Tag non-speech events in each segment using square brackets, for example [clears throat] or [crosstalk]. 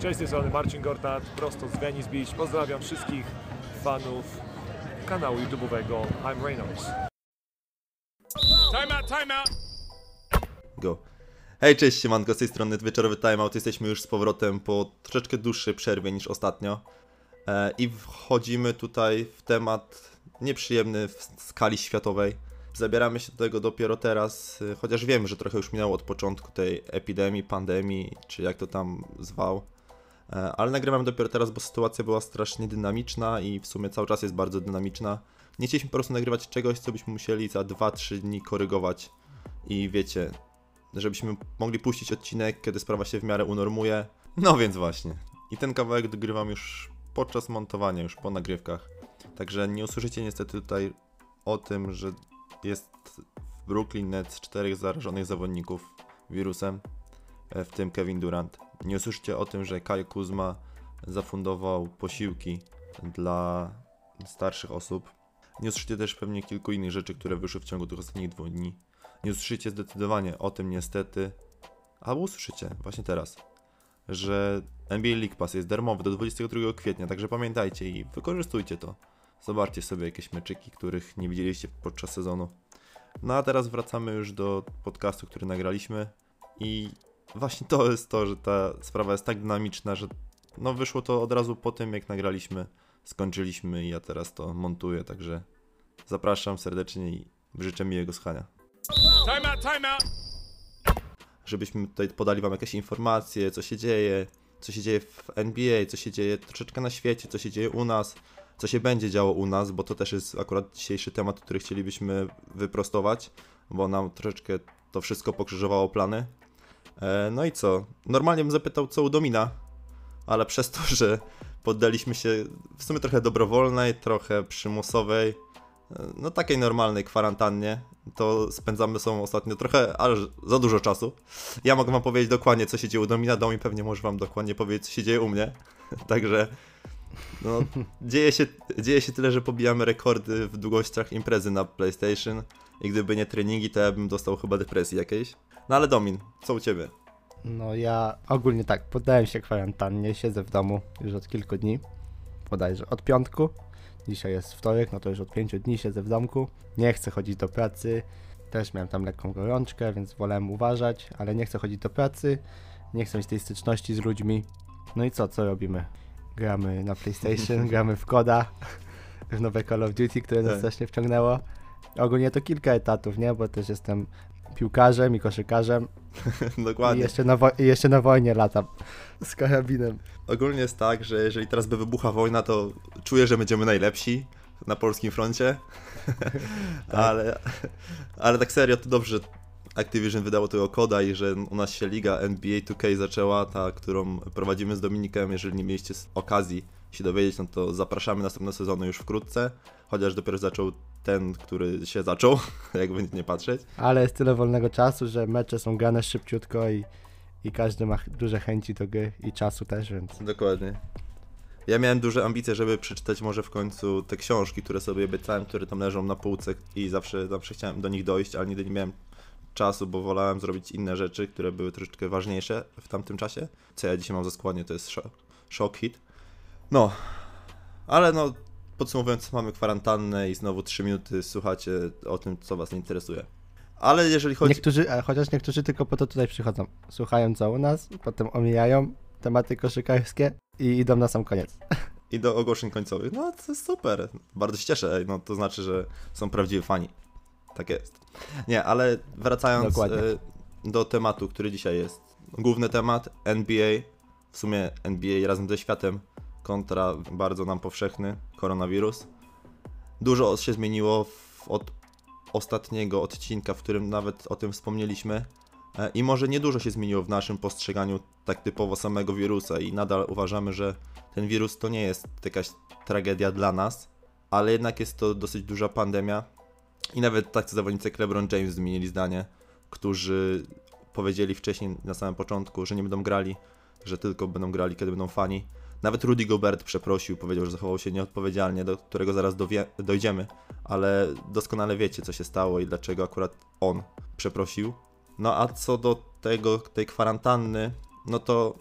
Cześć, z tej strony Marcin Gortat, prosto z Venice Beach. Pozdrawiam wszystkich fanów kanału YouTube'owego I'm Reynolds. Time out, time out. Go. Hej, cześć, siemanko, z tej strony Wieczorowy Timeout. Jesteśmy już z powrotem po troszeczkę dłuższej przerwie niż ostatnio. E, I wchodzimy tutaj w temat nieprzyjemny w skali światowej. Zabieramy się do tego dopiero teraz, e, chociaż wiem, że trochę już minęło od początku tej epidemii, pandemii, czy jak to tam zwał. E, Ale nagrywam dopiero teraz, bo sytuacja była strasznie dynamiczna i w sumie cały czas jest bardzo dynamiczna. Nie chcieliśmy po prostu nagrywać czegoś, co byśmy musieli za 2-3 dni korygować. I wiecie, żebyśmy mogli puścić odcinek, kiedy sprawa się w miarę unormuje. No więc właśnie. I ten kawałek dogrywam już podczas montowania, już po nagrywkach. Także nie usłyszycie niestety tutaj o tym, że jest w Brooklyn Nets czterech zarażonych zawodników wirusem, e, w tym Kevin Durant. Nie usłyszycie o tym, że Kai Kuzma zafundował posiłki dla starszych osób. Nie usłyszycie też pewnie kilku innych rzeczy, które wyszły w ciągu tych ostatnich dwóch dni. Nie usłyszycie zdecydowanie o tym niestety, albo usłyszycie właśnie teraz, że NBA League Pass jest darmowy do 22 kwietnia, także pamiętajcie i wykorzystujcie to. Zobaczcie sobie jakieś meczyki, których nie widzieliście podczas sezonu. No a teraz wracamy już do podcastu, który nagraliśmy i właśnie to jest to, że ta sprawa jest tak dynamiczna, że no wyszło to od razu po tym jak nagraliśmy, skończyliśmy i ja teraz to montuję, także zapraszam serdecznie i życzę miłego słuchania Time out, time out. żebyśmy tutaj podali wam jakieś informacje, co się dzieje, co się dzieje w NBA, co się dzieje troszeczkę na świecie, co się dzieje u nas, co się będzie działo u nas, bo to też jest akurat dzisiejszy temat, który chcielibyśmy wyprostować, bo nam troszeczkę to wszystko pokrzyżowało plany. E, no i co? Normalnie bym zapytał, co u Domina, ale przez to, że poddaliśmy się w sumie trochę dobrowolnej, trochę przymusowej, no takiej normalnej kwarantannie, to spędzamy sobą ostatnio trochę, aż za dużo czasu. Ja mogę wam powiedzieć dokładnie, co się dzieje u Domina, Domi pewnie może wam dokładnie powiedzieć, co się dzieje u mnie. [laughs] Także no, [laughs] dzieje, się, dzieje się tyle, że pobijamy rekordy w długościach imprezy na PlayStation i gdyby nie treningi, to ja bym dostał chyba depresji jakiejś. No ale Domin, co u ciebie? No ja ogólnie tak, poddałem się kwarantannie, siedzę w domu już od kilku dni, bodajże od piątku. Dzisiaj jest wtorek, no to już od pięciu dni siedzę w domku. Nie chcę chodzić do pracy, też miałem tam lekką gorączkę, więc wolałem uważać, ale nie chcę chodzić do pracy, nie chcę mieć tej styczności z ludźmi. No i co, co robimy? Gramy na PlayStation, [laughs] gramy w Koda, w nowe Call of Duty, które nas Tak. strasznie wciągnęło. Ogólnie to kilka etatów, nie? Bo też jestem piłkarzem i koszykarzem [laughs] i Dokładnie. jeszcze, na wo- i jeszcze na wojnie latam z karabinem. Ogólnie jest tak, że jeżeli teraz by wybuchła wojna, to czuję, że będziemy najlepsi na polskim froncie. [laughs] [laughs] ale, ale tak serio, to dobrze, że Activision wydało tego koda i że u nas się liga NBA 2K zaczęła, ta, którą prowadzimy z Dominikiem. Jeżeli nie mieliście okazji się dowiedzieć, no to zapraszamy następne sezony już wkrótce. Chociaż dopiero zaczął ten, który się zaczął, [laughs] jakby nie patrzeć. Ale jest tyle wolnego czasu, że mecze są grane szybciutko i, i każdy ma duże chęci do gry i czasu też, więc Dokładnie. Ja miałem duże ambicje, żeby przeczytać może w końcu te książki, które sobie obiecałem, które tam leżą na półce i zawsze, zawsze chciałem do nich dojść, ale nigdy nie miałem czasu, bo wolałem zrobić inne rzeczy, które były troszeczkę ważniejsze w tamtym czasie. Co ja dzisiaj mam za składnie, to jest shock hit. No, ale no, podsumowując, mamy kwarantannę i znowu 3 minuty słuchacie o tym, co was nie interesuje. Ale jeżeli chodzi... niektórzy, a chociaż niektórzy tylko po to tutaj przychodzą. Słuchają co u nas, potem omijają tematy koszykarskie i idą na sam koniec. i do ogłoszeń końcowych. No to jest super. Bardzo się cieszę. No to znaczy, że są prawdziwi fani. Tak jest. Nie, ale wracając Dokładnie. e, do tematu, który dzisiaj jest. Główny temat NBA, w sumie NBA razem ze światem kontra bardzo nam powszechny koronawirus. Dużo się zmieniło od ostatniego odcinka, w którym nawet o tym wspomnieliśmy. E, I może niedużo się zmieniło w naszym postrzeganiu tak typowo samego wirusa i nadal uważamy, że ten wirus to nie jest jakaś tragedia dla nas, ale jednak jest to dosyć duża pandemia. I nawet tacy zawodnicy jak LeBron James zmienili zdanie, którzy powiedzieli wcześniej na samym początku, że nie będą grali, że tylko będą grali, kiedy będą fani. Nawet Rudy Gobert przeprosił, powiedział, że zachował się nieodpowiedzialnie, do którego zaraz dojdziemy, ale doskonale wiecie, co się stało i dlaczego akurat on przeprosił. No a co do tego, tej kwarantanny, no to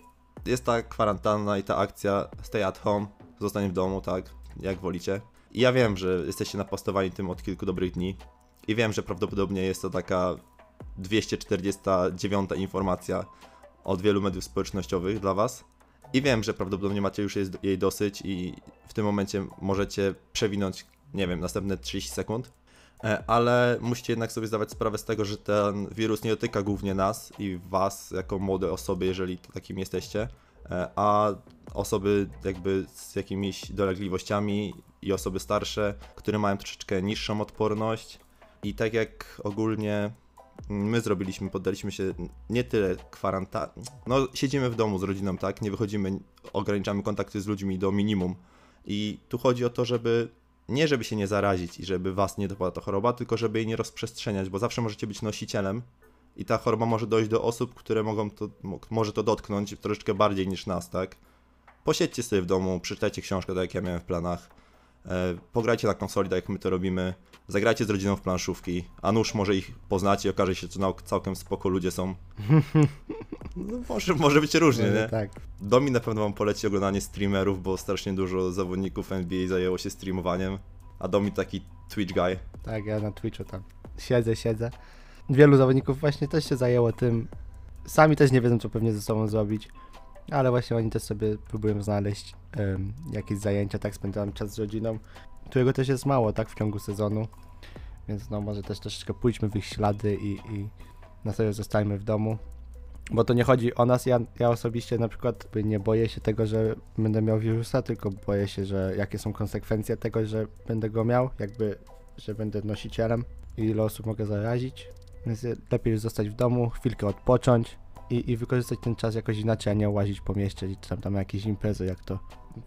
jest ta kwarantanna i ta akcja stay at home, zostań w domu, tak, jak wolicie. I ja wiem, że jesteście napastowani tym od kilku dobrych dni i wiem, że prawdopodobnie jest to taka 249 informacja od wielu mediów społecznościowych dla Was. I wiem, że prawdopodobnie macie już jej- dosyć i w tym momencie możecie przewinąć, nie wiem, następne 30 sekund. E, Ale musicie jednak sobie zdawać sprawę z tego, że ten wirus nie dotyka głównie nas i Was jako młode osoby, jeżeli takim jesteście, a osoby jakby z jakimiś dolegliwościami i osoby starsze, które mają troszeczkę niższą odporność. I tak jak ogólnie my zrobiliśmy, poddaliśmy się nie tyle kwarantannie. No, siedzimy w domu z rodziną, tak? Nie wychodzimy, ograniczamy kontakty z ludźmi do minimum. I tu chodzi o to, żeby nie żeby się nie zarazić i żeby was nie dopadła ta choroba, tylko żeby jej nie rozprzestrzeniać, bo zawsze możecie być nosicielem i ta choroba może dojść do osób, które mogą to, mo- może to dotknąć troszeczkę bardziej niż nas, tak? Posiedźcie sobie w domu, przeczytajcie książkę, tak jak ja miałem w planach. E, pograjcie na konsoli, tak jak my to robimy. Zagrajcie z rodziną w planszówki. A nuż może ich poznacie i okaże się, że całkiem spoko ludzie są. [laughs] No, może, może być różnie, nie? Tak. Domi na pewno wam poleci oglądanie streamerów, bo strasznie dużo zawodników NBA zajęło się streamowaniem. A Domi taki Twitch guy. Tak, ja na Twitchu tam siedzę, siedzę. Wielu zawodników właśnie też się zajęło tym. Sami też nie wiedzą, co pewnie ze sobą zrobić, ale właśnie oni też sobie próbują znaleźć em, jakieś zajęcia, tak spędzałem czas z rodziną, którego też jest mało, tak, w ciągu sezonu. Więc no może też troszeczkę pójdźmy w ich ślady i, i na serio zostajmy w domu. Bo to nie chodzi o nas, ja, ja osobiście na przykład nie boję się tego, że będę miał wirusa, tylko boję się, że jakie są konsekwencje tego, że będę go miał, jakby, że będę nosicielem i ile osób mogę zarazić. Więc lepiej już zostać w domu, chwilkę odpocząć i, i wykorzystać ten czas jakoś inaczej, a nie łazić po mieście i tam, tam jakieś imprezy, jak to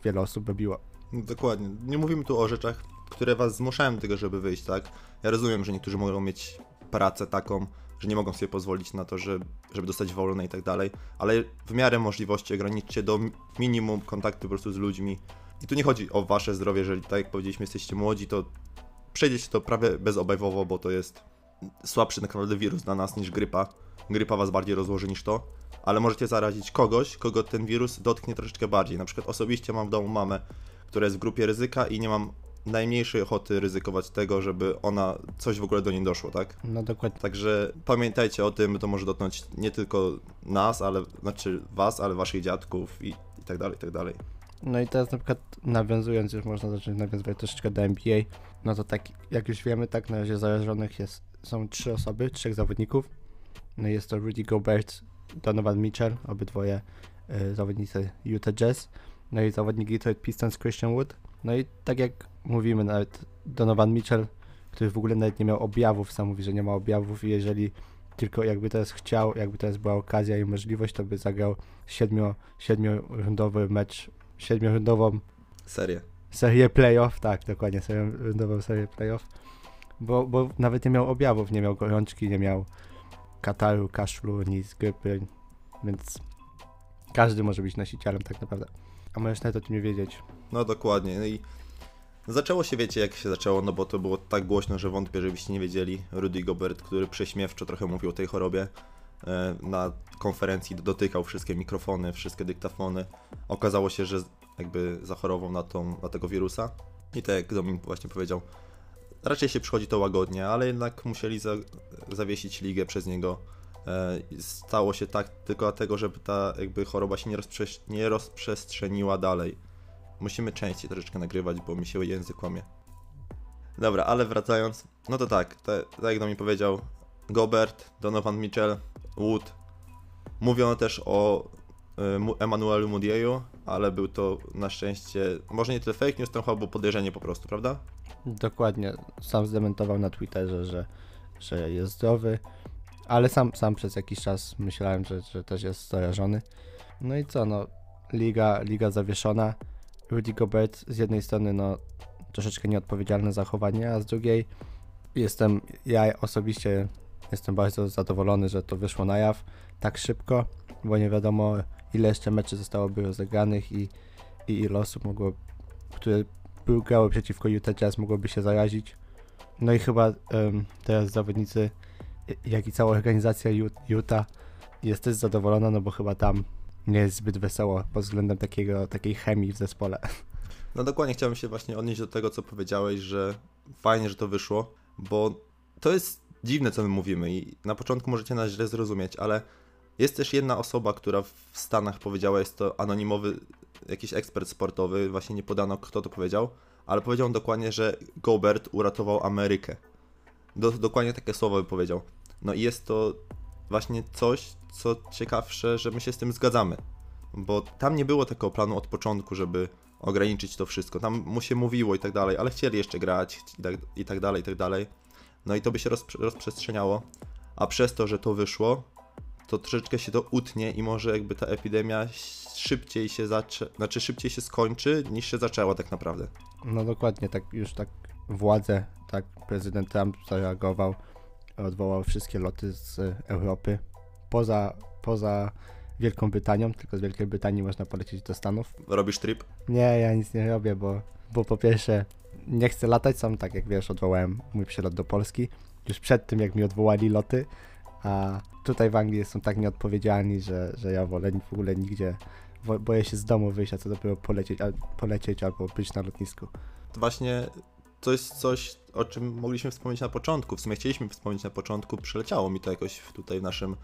wiele osób robiło. No, dokładnie. Nie mówimy tu o rzeczach, które was zmuszają do tego, żeby wyjść, tak? Ja rozumiem, że niektórzy mogą mieć pracę taką, że nie mogą sobie pozwolić na to, że, żeby dostać wolne i tak dalej, ale w miarę możliwości ograniczcie do mi- minimum kontaktu po prostu z ludźmi. I tu nie chodzi o wasze zdrowie, jeżeli tak jak powiedzieliśmy, jesteście młodzi, to przejdziecie to prawie bezobjawowo, bo to jest słabszy tak naprawdę wirus dla nas niż grypa. Grypa was bardziej rozłoży niż to, ale możecie zarazić kogoś, kogo ten wirus dotknie troszeczkę bardziej. Na przykład osobiście mam w domu mamę, która jest w grupie ryzyka i nie mam najmniejszej ochoty ryzykować tego, żeby ona coś w ogóle do niej doszło, tak? No dokładnie. Także pamiętajcie o tym, to może dotknąć nie tylko nas, ale znaczy was, ale waszych dziadków i, i tak dalej, i tak dalej. No i teraz na przykład nawiązując, już można zacząć nawiązywać troszeczkę do NBA, no to tak jak już wiemy, tak na razie zarażonych jest, są trzy osoby, trzech zawodników. No jest to Rudy Gobert, Donovan Mitchell, obydwoje y, zawodnicy Utah Jazz, no i zawodnik Detroit Pistons Christian Wood. No i tak jak mówimy, nawet Donovan Mitchell, który w ogóle nawet nie miał objawów, sam mówi, że nie ma objawów i jeżeli tylko jakby teraz chciał, jakby teraz była okazja i możliwość, to by zagrał siedmiu, siedmiorundowy mecz, siedmiorundową Serię. serię playoff, tak, dokładnie, serię, rundową serię playoff, bo, bo nawet nie miał objawów, nie miał gorączki, nie miał kataru, kaszlu, nic, grypy, więc każdy może być nosicielem tak naprawdę. A możesz nawet o tym nie wiedzieć. No dokładnie. No i zaczęło się, wiecie, jak się zaczęło, no bo to było tak głośno, że wątpię, żebyście nie wiedzieli. Rudy Gobert, który prześmiewczo trochę mówił o tej chorobie, e, na konferencji dotykał wszystkie mikrofony, wszystkie dyktafony. Okazało się, że jakby zachorował na, tą, na tego wirusa. I tak jak Domin właśnie powiedział, raczej się przychodzi to łagodnie, ale jednak musieli za, zawiesić ligę przez niego. E, Stało się tak tylko dlatego, żeby ta jakby choroba się nie, rozprze- nie rozprzestrzeniła dalej. Musimy częściej troszeczkę nagrywać, bo mi się język łamie. Dobra, ale wracając, no to tak, te, tak jak do mi powiedział Gobert, Donovan Mitchell, Wood. Mówiono też o Emanuelu Mudieju, ale był to na szczęście, może nie tyle fake news, to chyba było podejrzenie po prostu, prawda? Dokładnie, sam zdementował na Twitterze, że, że jest zdrowy, ale sam, sam przez jakiś czas myślałem, że, że też jest zarażony. No i co, no, liga, liga zawieszona. Rudy Gobert z jednej strony, no, troszeczkę nieodpowiedzialne zachowanie, a z drugiej jestem, ja osobiście jestem bardzo zadowolony, że to wyszło na jaw tak szybko, bo nie wiadomo ile jeszcze meczy zostałoby rozegranych i, i ile osób mogło, które grały przeciwko Utah Jazz mogłoby się zarazić. No i chyba em, teraz zawodnicy, jak i cała organizacja Utah jest też zadowolona, no bo chyba tam nie jest zbyt wesoło pod względem takiego, takiej chemii w zespole. No dokładnie chciałem się właśnie odnieść do tego, co powiedziałeś, że fajnie, że to wyszło, bo to jest dziwne, co my mówimy i na początku możecie nas źle zrozumieć, ale jest też jedna osoba, która w Stanach powiedziała, jest to anonimowy jakiś ekspert sportowy, właśnie nie podano kto to powiedział, ale powiedział dokładnie, że Gobert uratował Amerykę. Do, dokładnie takie słowa wypowiedział. No i jest to właśnie coś, co ciekawsze, że my się z tym zgadzamy. Bo tam nie było takiego planu od początku, żeby ograniczyć to wszystko. Tam mu się mówiło i tak dalej, ale chcieli jeszcze grać i tak, i tak dalej, i tak dalej. No i to by się rozprze- rozprzestrzeniało. A przez to, że to wyszło, to troszeczkę się to utnie i może jakby ta epidemia szybciej się zaczę... znaczy szybciej się skończy niż się zaczęła tak naprawdę. No dokładnie, tak już tak władze, tak prezydent Trump zareagował, odwołał wszystkie loty z Europy. Poza, poza Wielką Brytanią, tylko z Wielkiej Brytanii można polecieć do Stanów. Robisz trip? Nie, ja nic nie robię, bo, bo po pierwsze nie chcę latać, sam tak jak wiesz, odwołałem mój przelot do Polski już przed tym, jak mi odwołali loty, a tutaj w Anglii są tak nieodpowiedzialni, że, że ja wolę w ogóle nigdzie, boję się z domu wyjść, a co dopiero polecieć, al, polecieć albo być na lotnisku. To właśnie to jest coś, o czym mogliśmy wspomnieć na początku. W sumie chcieliśmy wspomnieć na początku, przeleciało mi to jakoś tutaj w naszym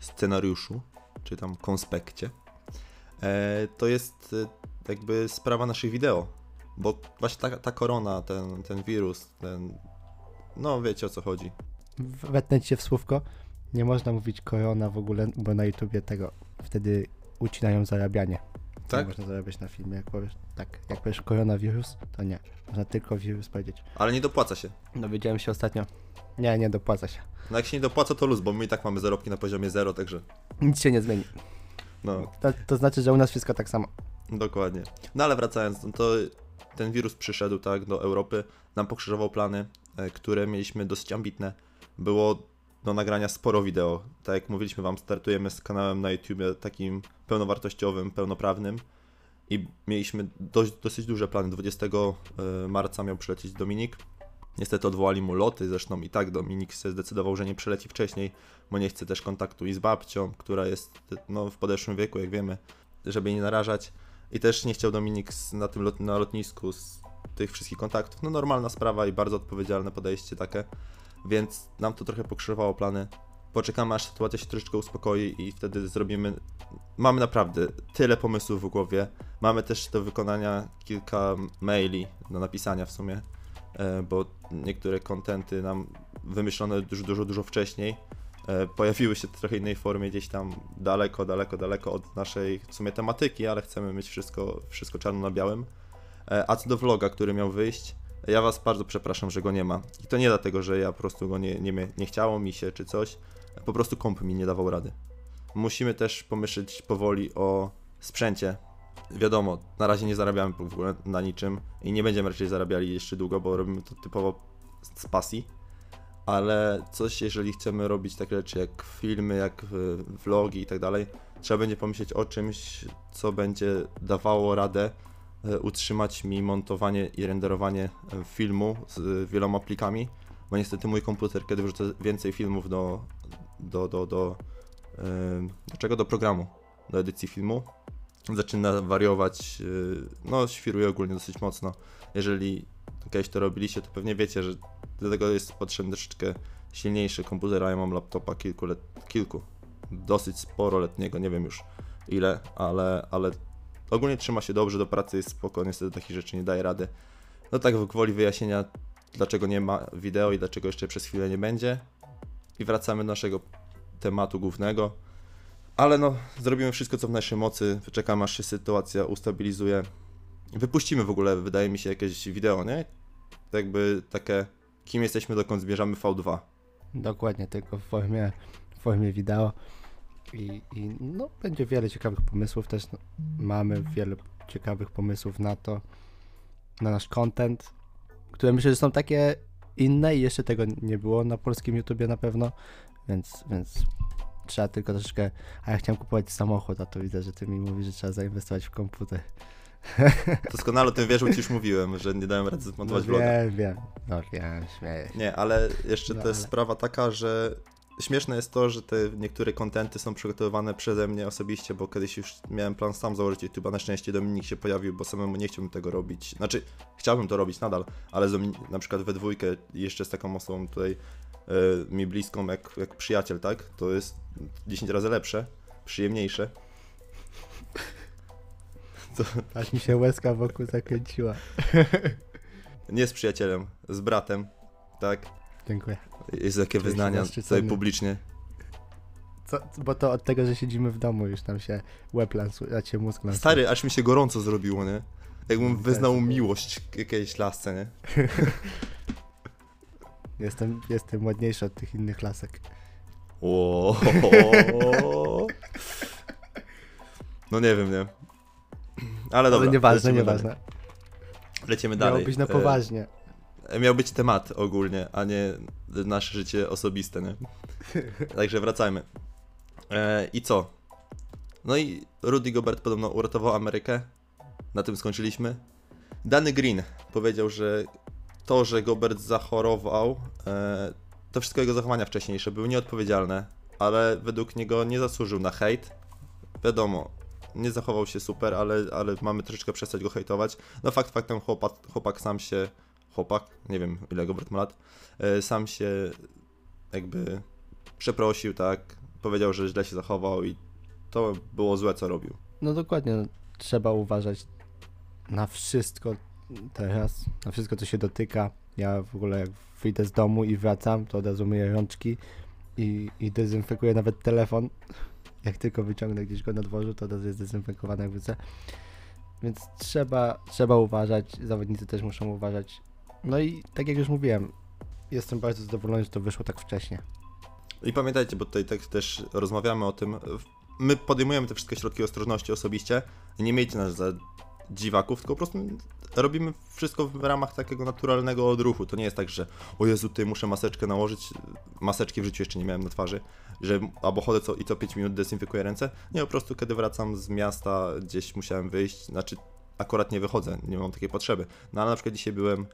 scenariuszu, czy tam konspekcie. E, to jest e, jakby sprawa naszych wideo, bo właśnie ta, ta korona, ten, ten wirus, ten... No wiecie o co chodzi. Wetnę ci się w słówko, nie można mówić korona w ogóle, bo na YouTubie tego, wtedy ucinają zarabianie. Nie Tak? można zarabiać na filmie, jak powiesz, tak, jak powiesz koronawirus, to nie, można tylko wirus powiedzieć. Ale nie dopłaca się. Dowiedziałem się ostatnio, nie, nie dopłaca się. No jak się nie dopłaca to luz, bo my i tak mamy zarobki na poziomie zero, także Nic się nie zmieni. no To, to znaczy, że u nas wszystko tak samo. Dokładnie. No ale wracając, no to ten wirus przyszedł tak do Europy, nam pokrzyżował plany, e, które mieliśmy dosyć ambitne. Było do nagrania sporo wideo. Tak jak mówiliśmy wam, startujemy z kanałem na YouTubie takim pełnowartościowym, pełnoprawnym i mieliśmy dość, dosyć duże plany. 20 e, marca miał przylecieć Dominik. Niestety odwołali mu loty, zresztą i tak Dominik się zdecydował, że nie przyleci wcześniej, bo nie chce też kontaktu i z babcią, która jest no, w podeszłym wieku, jak wiemy, żeby jej nie narażać. I też nie chciał Dominik na tym lot, na lotnisku z tych wszystkich kontaktów. No normalna sprawa i bardzo odpowiedzialne podejście takie. Więc nam to trochę pokrzyżowało plany. Poczekamy aż sytuacja się troszeczkę uspokoi i wtedy zrobimy. Mamy naprawdę tyle pomysłów w głowie. Mamy też do wykonania kilka maili do napisania w sumie, e, bo niektóre kontenty nam wymyślone dużo, dużo, dużo wcześniej e, pojawiły się w trochę innej formie gdzieś tam daleko, daleko, daleko od naszej w sumie tematyki, ale chcemy mieć wszystko, wszystko czarno na białym. E, A co do vloga, który miał wyjść, ja was bardzo przepraszam, że go nie ma. I to nie dlatego, że ja po prostu go nie, nie, nie chciało mi się czy coś, po prostu komp mi nie dawał rady. Musimy też pomyśleć powoli o sprzęcie. Wiadomo, na razie nie zarabiamy w ogóle na niczym i nie będziemy raczej zarabiali jeszcze długo, bo robimy to typowo z pasji ale coś, jeżeli chcemy robić takie rzeczy jak filmy, jak y, vlogi i tak dalej, trzeba będzie pomyśleć o czymś, co będzie dawało radę utrzymać mi montowanie i renderowanie y, filmu z y, wieloma plikami, bo niestety mój komputer, kiedy wrzucę więcej filmów do, do, do, do, do czego? Do programu, do edycji filmu, zaczyna wariować, no świruje ogólnie dosyć mocno. Jeżeli kiedyś to robiliście, to pewnie wiecie, że do tego jest potrzebny troszeczkę silniejszy komputer, a ja mam laptopa kilku, let, kilku, dosyć sporo letniego, nie wiem już ile, ale, ale ogólnie trzyma się dobrze, do pracy jest spoko, niestety takich rzeczy nie daje rady. No tak gwoli wyjaśnienia, dlaczego nie ma wideo i dlaczego jeszcze przez chwilę nie będzie. I wracamy do naszego tematu głównego. Ale no, zrobimy wszystko co w naszej mocy, czekamy aż się sytuacja ustabilizuje. Wypuścimy w ogóle, wydaje mi się, jakieś wideo, nie? Jakby takie, kim jesteśmy, dokąd zmierzamy V2. Dokładnie, tylko w formie, w formie wideo. I, I no, będzie wiele ciekawych pomysłów też. No, mamy wiele ciekawych pomysłów na to, na nasz content, które myślę, że są takie inne i jeszcze tego nie było na polskim YouTubie na pewno, więc, więc trzeba tylko troszeczkę. A ja chciałem kupować samochód, a to widzę, że ty mi mówisz, że trzeba zainwestować w komputer. [laughs] Doskonale o tym wiesz, bo ci już mówiłem, że nie dałem rady zmontować no, vloga. wiem, wiem. No wiem, śmieję. Nie, ale jeszcze No, to jest ale- sprawa taka, że śmieszne jest to, że te niektóre kontenty są przygotowywane przeze mnie osobiście, bo kiedyś już miałem plan sam założyć YouTube'a, na szczęście Dominik się pojawił, bo samemu nie chciałbym tego robić. Znaczy, chciałbym to robić nadal, ale z na przykład we dwójkę jeszcze z taką osobą tutaj e, mi bliską jak, jak przyjaciel, tak? To jest 10 razy lepsze, przyjemniejsze. [laughs] Aż mi się łezka wokół zakręciła. [laughs] Nie z przyjacielem, z bratem, tak? Dziękuję. Jest takie Czuję wyznania tutaj publicznie. Co, bo to od tego, że siedzimy w domu, już tam się łeb lansuje, a cię mózg lansuje. Stary, aż mi się gorąco zrobiło, nie? Jakbym wyznał miłość jakiejś lasce, nie? [laughs] Jestem, jestem ładniejszy od tych innych lasek. O. No nie wiem, nie? Ale dobra. Ale nieważne, lecimy nieważne. Dalej. Lecimy Miało dalej. być na E, poważnie. Miał być temat ogólnie, a nie nasze życie osobiste, nie? [laughs] Także wracajmy. E, I co? No i Rudy Gobert podobno uratował Amerykę. Na tym skończyliśmy. Danny Green powiedział, że to, że Gobert zachorował, e, to wszystko jego zachowania wcześniejsze były nieodpowiedzialne, ale według niego nie zasłużył na hejt. Wiadomo, nie zachował się super, ale, ale mamy troszeczkę przestać go hejtować. No fakt faktem chłopak, chłopak sam się, chłopak, nie wiem ile Gobert ma lat, e, sam się jakby przeprosił, tak, powiedział, że źle się zachował i to było złe, co robił. No dokładnie, no, trzeba uważać na wszystko teraz, na wszystko co się dotyka. Ja w ogóle jak wyjdę z domu i wracam, to od razu myję rączki i, i dezynfekuję nawet telefon. [laughs] Jak tylko wyciągnę gdzieś go na dworzu, to od razu jest dezynfekowany jak wrócę. Więc trzeba, trzeba uważać, zawodnicy też muszą uważać. No i tak jak już mówiłem, jestem bardzo zadowolony, że to wyszło tak wcześnie. I pamiętajcie, bo tutaj tak też rozmawiamy o tym, my podejmujemy te wszystkie środki ostrożności osobiście nie miejcie nas za dziwaków, tylko po prostu robimy wszystko w ramach takiego naturalnego odruchu. To nie jest tak, że o Jezu, ty muszę maseczkę nałożyć, maseczki w życiu jeszcze nie miałem na twarzy, że albo chodzę co, i co 5 minut dezynfekuję ręce. Nie, po prostu kiedy wracam z miasta, gdzieś musiałem wyjść, znaczy akurat nie wychodzę, nie mam takiej potrzeby. No ale na przykład dzisiaj byłem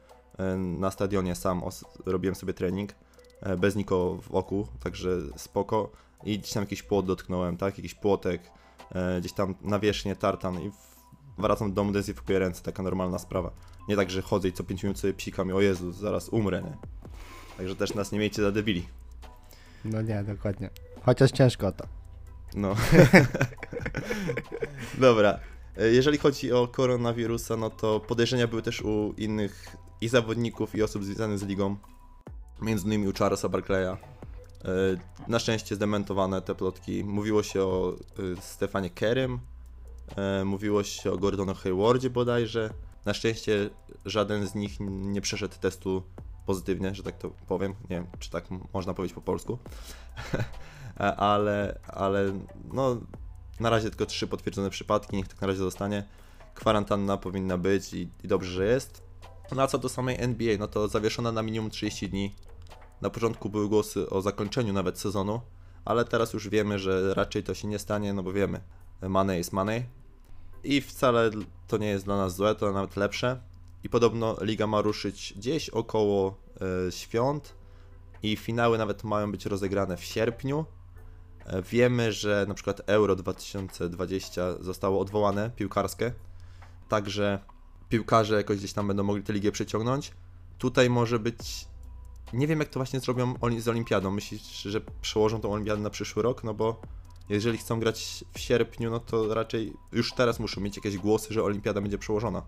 na stadionie sam, robiłem sobie trening, e, bez nikogo wokół, także spoko. I gdzieś tam jakiś płot dotknąłem, tak? Jakiś płotek, e, gdzieś tam nawierzchnię, tartan i wracam do domu, dezynfekuję ręce, taka normalna sprawa. Nie tak, że chodzę i co 5 minut sobie psikam i o Jezu, zaraz umrę, nie? Także też nas nie miejcie za debili. No nie, dokładnie. Chociaż ciężko to. No. [laughs] Dobra. E, Jeżeli chodzi o koronawirusa, no to podejrzenia były też u innych i zawodników, i osób związanych z ligą. Między innymi u Charlesa Barclaya. E, Na szczęście zdementowane te plotki. Mówiło się o e, Stefanie Kerym, e, mówiło się o Gordonie Haywardzie bodajże. Na szczęście żaden z nich nie przeszedł testu pozytywnie, że tak to powiem. Nie wiem, czy tak można powiedzieć po polsku. [laughs] Ale, ale no, na razie tylko trzy potwierdzone przypadki, niech tak na razie zostanie. Kwarantanna powinna być i, i dobrze, że jest. No a co do samej NBA, no to zawieszona na minimum 30 dni. Na początku były głosy o zakończeniu nawet sezonu, ale teraz już wiemy, że raczej to się nie stanie, no bo wiemy, money is money. I wcale to nie jest dla nas złe, to nawet lepsze. I podobno liga ma ruszyć gdzieś około e, świąt i finały nawet mają być rozegrane w sierpniu. Wiemy, że na przykład Euro 2020 zostało odwołane, piłkarskie, także piłkarze jakoś gdzieś tam będą mogli tę ligę przyciągnąć. Tutaj może być. Nie wiem, jak to właśnie zrobią oni z Olimpiadą. Myślisz, że przełożą tą Olimpiadę na przyszły rok? No bo jeżeli chcą grać w sierpniu, no to raczej już teraz muszą mieć jakieś głosy, że Olimpiada będzie przełożona.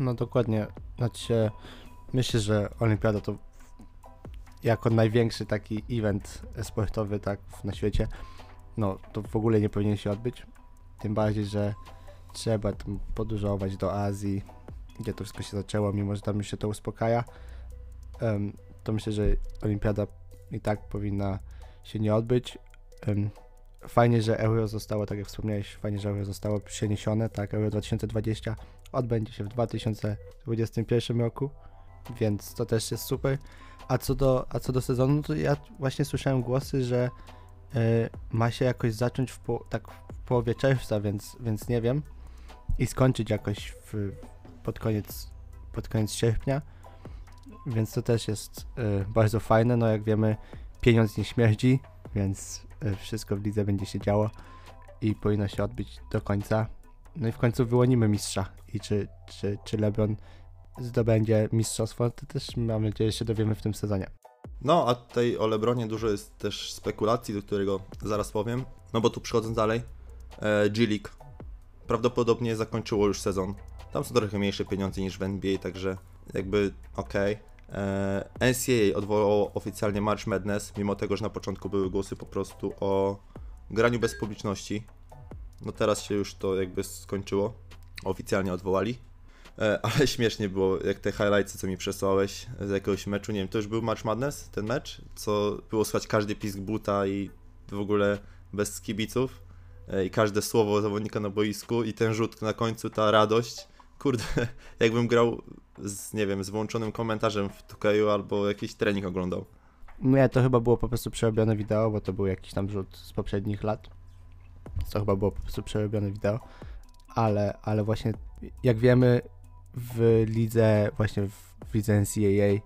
No dokładnie. Znaczy, myślę, że Olimpiada to jako największy taki event sportowy tak na świecie, no to w ogóle nie powinien się odbyć. Tym bardziej, że trzeba podróżować do Azji, gdzie to wszystko się zaczęło, mimo że tam się to uspokaja. Em, to myślę, że Olimpiada i tak powinna się nie odbyć. Em, fajnie, że Euro zostało, tak jak wspomniałeś, fajnie, że Euro zostało przeniesione, tak, Euro 2020 odbędzie się w 2021 roku, więc to też jest super. A co do, a co do sezonu, to ja właśnie słyszałem głosy, że ma się jakoś zacząć w, po, tak w połowie czerwca, więc, więc nie wiem, i skończyć jakoś w, pod, koniec, pod koniec sierpnia, więc to też jest e, bardzo fajne. No jak wiemy, pieniądz nie śmierdzi, więc y, wszystko w lidze będzie się działo i powinno się odbyć do końca. No i w końcu wyłonimy mistrza i czy, czy, czy LeBron zdobędzie mistrzostwo, to też mam nadzieję się dowiemy w tym sezonie. No, a tutaj o Lebronie dużo jest też spekulacji, do którego zaraz powiem. No bo tu przechodząc dalej, e, G-League prawdopodobnie zakończyło już sezon. Tam są trochę mniejsze pieniądze niż w NBA, także jakby okej. E, NCAA odwołało oficjalnie March Madness, mimo tego, że na początku były głosy po prostu o graniu bez publiczności. No teraz się już to jakby skończyło. Oficjalnie odwołali. E, ale śmiesznie było, jak te highlights, co mi przesłałeś z jakiegoś meczu, nie wiem, to już był March Madness, ten mecz, co było słychać każdy pisk buta i w ogóle bez kibiców e, i każde słowo zawodnika na boisku i ten rzut na końcu, ta radość, kurde, [laughs] jakbym grał z, nie wiem, z włączonym komentarzem w 2 albo jakiś trening oglądał. Nie, to chyba było po prostu przerobione wideo, bo to był jakiś tam rzut z poprzednich lat. To chyba było po prostu przerobione wideo. Ale, ale właśnie jak wiemy w lidze, właśnie w, lidze NCAA